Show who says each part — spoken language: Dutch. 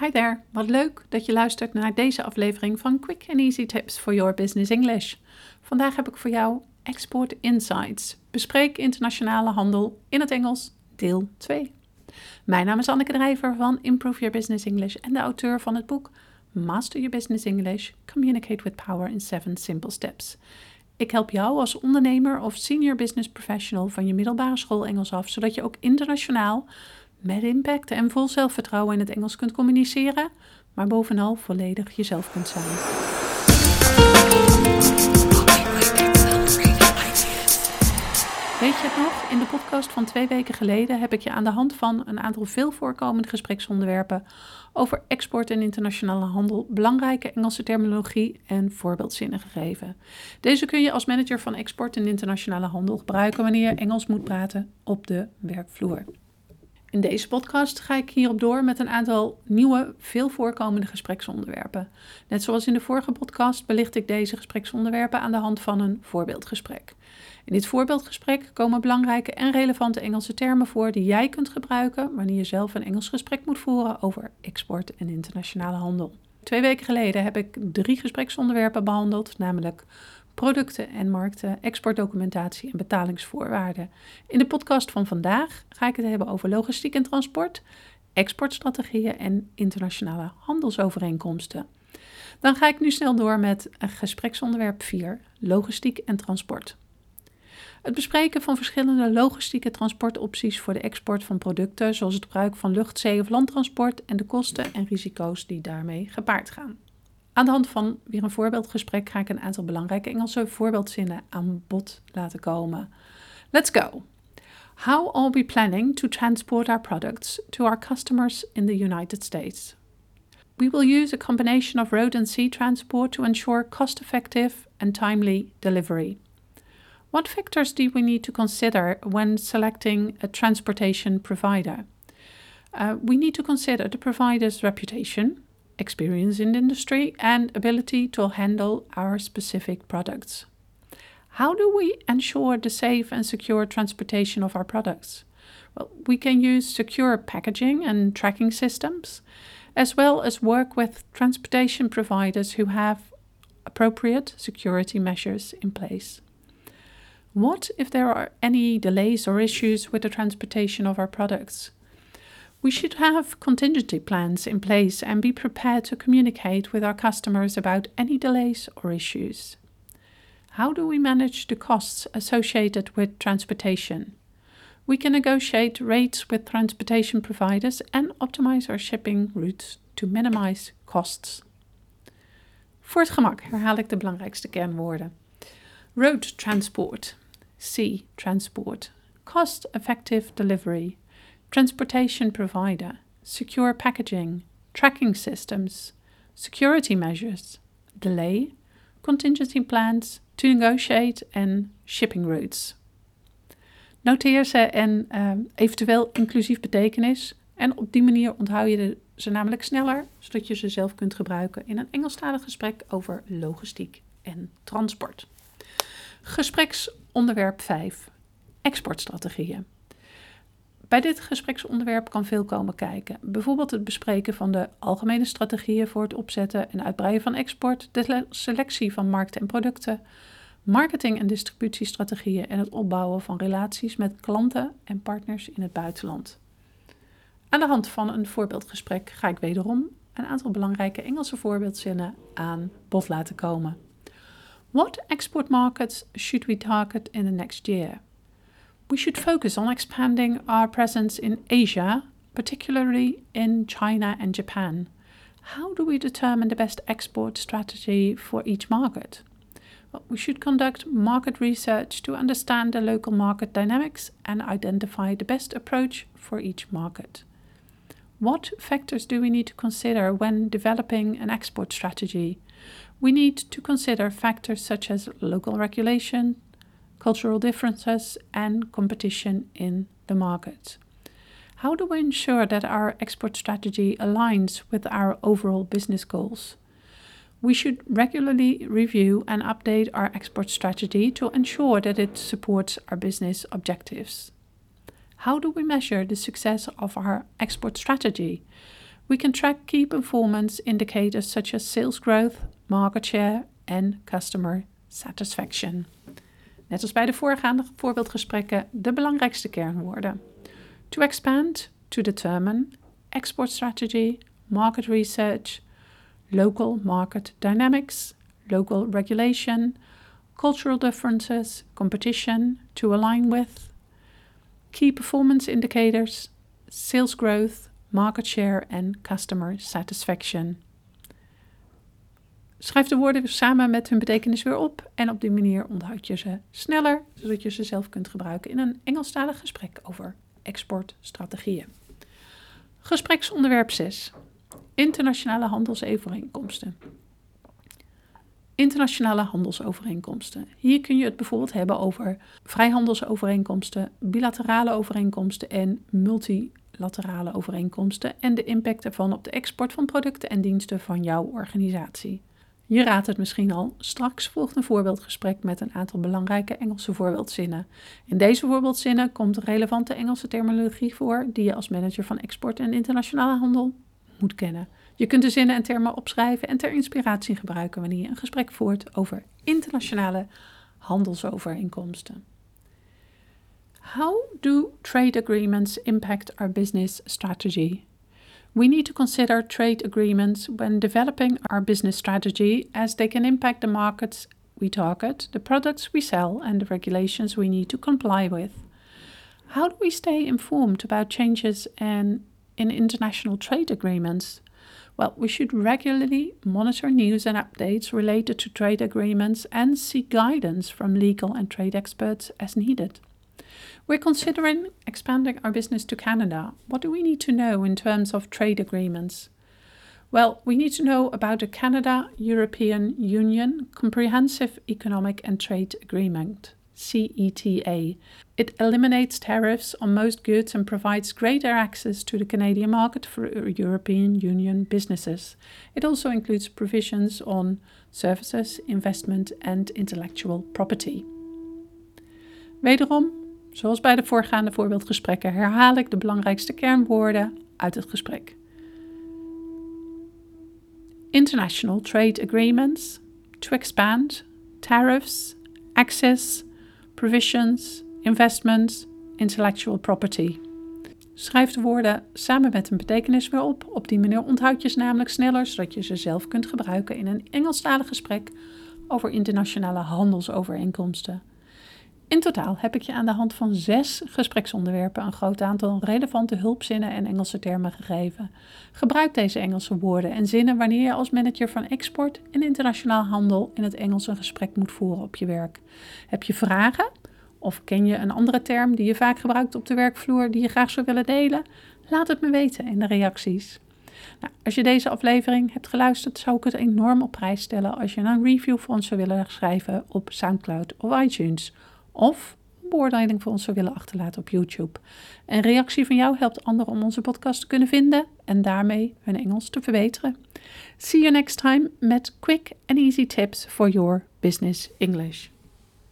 Speaker 1: Hi there, wat leuk dat je luistert naar deze aflevering van Quick and Easy Tips for Your Business English. Vandaag heb ik voor jou Export Insights. Bespreek internationale handel in het Engels, deel 2. Mijn naam is Anneke Drijver van Improve Your Business English en de auteur van het boek Master Your Business English: Communicate with Power in 7 Simple Steps. Ik help jou als ondernemer of senior business professional van je middelbare school Engels af, zodat je ook internationaal met impact en vol zelfvertrouwen in het Engels kunt communiceren, maar bovenal volledig jezelf kunt zijn. Weet je het nog? In de podcast van twee weken geleden heb ik je aan de hand van een aantal veel voorkomende gespreksonderwerpen over export en internationale handel belangrijke Engelse terminologie en voorbeeldzinnen gegeven. Deze kun je als manager van export en internationale handel gebruiken wanneer je Engels moet praten op de werkvloer. In deze podcast ga ik hierop door met een aantal nieuwe, veel voorkomende gespreksonderwerpen. Net zoals in de vorige podcast belicht ik deze gespreksonderwerpen aan de hand van een voorbeeldgesprek. In dit voorbeeldgesprek komen belangrijke en relevante Engelse termen voor die jij kunt gebruiken wanneer je zelf een Engels gesprek moet voeren over export en internationale handel. Twee weken geleden heb ik drie gespreksonderwerpen behandeld, namelijk producten en markten, exportdocumentatie en betalingsvoorwaarden. In de podcast van vandaag ga ik het hebben over logistiek en transport, exportstrategieën en internationale handelsovereenkomsten. Dan ga ik nu snel door met gespreksonderwerp 4, logistiek en transport. Het bespreken van verschillende logistieke transportopties voor de export van producten, zoals het gebruik van lucht-, zee- of landtransport en de kosten en risico's die daarmee gepaard gaan. Aan de hand van weer een voorbeeldgesprek ga ik een aantal belangrijke Engelse voorbeeldzinnen aan bod laten komen. Let's go! How are we planning to transport our products to our customers in the United States? We will use a combination of road and sea transport to ensure cost effective and timely delivery. What factors do we need to consider when selecting a transportation provider? Uh, we need to consider the provider's reputation, experience in the industry, and ability to handle our specific products. How do we ensure the safe and secure transportation of our products? Well, we can use secure packaging and tracking systems, as well as work with transportation providers who have appropriate security measures in place. What if there are any delays or issues with the transportation of our products? We should have contingency plans in place and be prepared to communicate with our customers about any delays or issues. How do we manage the costs associated with transportation? We can negotiate rates with transportation providers and optimize our shipping routes to minimize costs. Voor het gemak herhaal ik de belangrijkste kernwoorden. Road transport, sea transport, cost effective delivery, transportation provider, secure packaging, tracking systems, security measures, delay, contingency plans, to negotiate en shipping routes. Noteer ze en uh, eventueel inclusief betekenis. En op die manier onthoud je ze namelijk sneller, zodat je ze zelf kunt gebruiken in een Engelstalig gesprek over logistiek en transport. Gespreksonderwerp 5: exportstrategieën. Bij dit gespreksonderwerp kan veel komen kijken. Bijvoorbeeld het bespreken van de algemene strategieën voor het opzetten en uitbreiden van export, de selectie van markten en producten, marketing- en distributiestrategieën en het opbouwen van relaties met klanten en partners in het buitenland. Aan de hand van een voorbeeldgesprek ga ik wederom een aantal belangrijke Engelse voorbeeldzinnen aan bod laten komen. What export markets should we target in the next year? We should focus on expanding our presence in Asia, particularly in China and Japan. How do we determine the best export strategy for each market? Well, we should conduct market research to understand the local market dynamics and identify the best approach for each market. What factors do we need to consider when developing an export strategy? We need to consider factors such as local regulation, cultural differences, and competition in the market. How do we ensure that our export strategy aligns with our overall business goals? We should regularly review and update our export strategy to ensure that it supports our business objectives. How do we measure the success of our export strategy? We can track key performance indicators such as sales growth, market share and customer satisfaction. Net als bij de voorgaande voorbeeldgesprekken de belangrijkste kernwoorden. To expand, to determine, export strategy, market research, local market dynamics, local regulation, cultural differences, competition, to align with, key performance indicators, sales growth, market share en customer satisfaction. Schrijf de woorden samen met hun betekenis weer op en op die manier onthoud je ze sneller, zodat je ze zelf kunt gebruiken in een Engelstalig gesprek over exportstrategieën. Gespreksonderwerp 6. Internationale handelsovereenkomsten. Internationale handelsovereenkomsten. Hier kun je het bijvoorbeeld hebben over vrijhandelsovereenkomsten, bilaterale overeenkomsten en multilaterale overeenkomsten en de impact ervan op de export van producten en diensten van jouw organisatie. Je raadt het misschien al, straks volgt een voorbeeldgesprek met een aantal belangrijke Engelse voorbeeldzinnen. In deze voorbeeldzinnen komt relevante Engelse terminologie voor die je als manager van export en internationale handel moet kennen. Je kunt de zinnen en termen opschrijven en ter inspiratie gebruiken wanneer je een gesprek voert over internationale handelsovereenkomsten. How do trade agreements impact our business strategy? We need to consider trade agreements when developing our business strategy as they can impact the markets we target, the products we sell, and the regulations we need to comply with. How do we stay informed about changes in, in international trade agreements? Well, we should regularly monitor news and updates related to trade agreements and seek guidance from legal and trade experts as needed. We're considering expanding our business to Canada. What do we need to know in terms of trade agreements? Well, we need to know about the Canada European Union Comprehensive Economic and Trade Agreement. CETA. It eliminates tariffs on most goods and provides greater access to the Canadian market for European Union businesses. It also includes provisions on services, investment, and intellectual property. Wederom, Zoals bij de voorgaande voorbeeldgesprekken herhaal ik de belangrijkste kernwoorden uit het gesprek. International trade agreements, to expand, tariffs, access, provisions, investments, intellectual property. Schrijf de woorden samen met een betekenis weer op. Op die manier onthoud je ze namelijk sneller, zodat je ze zelf kunt gebruiken in een Engelstalig gesprek over internationale handelsovereenkomsten. In totaal heb ik je aan de hand van zes gespreksonderwerpen een groot aantal relevante hulpzinnen en Engelse termen gegeven. Gebruik deze Engelse woorden en zinnen wanneer je als manager van export en internationaal handel in het Engels een gesprek moet voeren op je werk. Heb je vragen? Of ken je een andere term die je vaak gebruikt op de werkvloer die je graag zou willen delen? Laat het me weten in de reacties. Nou, als je deze aflevering hebt geluisterd, zou ik het enorm op prijs stellen als je een review voor ons zou willen schrijven op SoundCloud of iTunes of een beoordeling voor ons zou willen achterlaten op YouTube. Een reactie van jou helpt anderen om onze podcast te kunnen vinden en daarmee hun Engels te verbeteren. See you next time met quick and easy tips for your business English.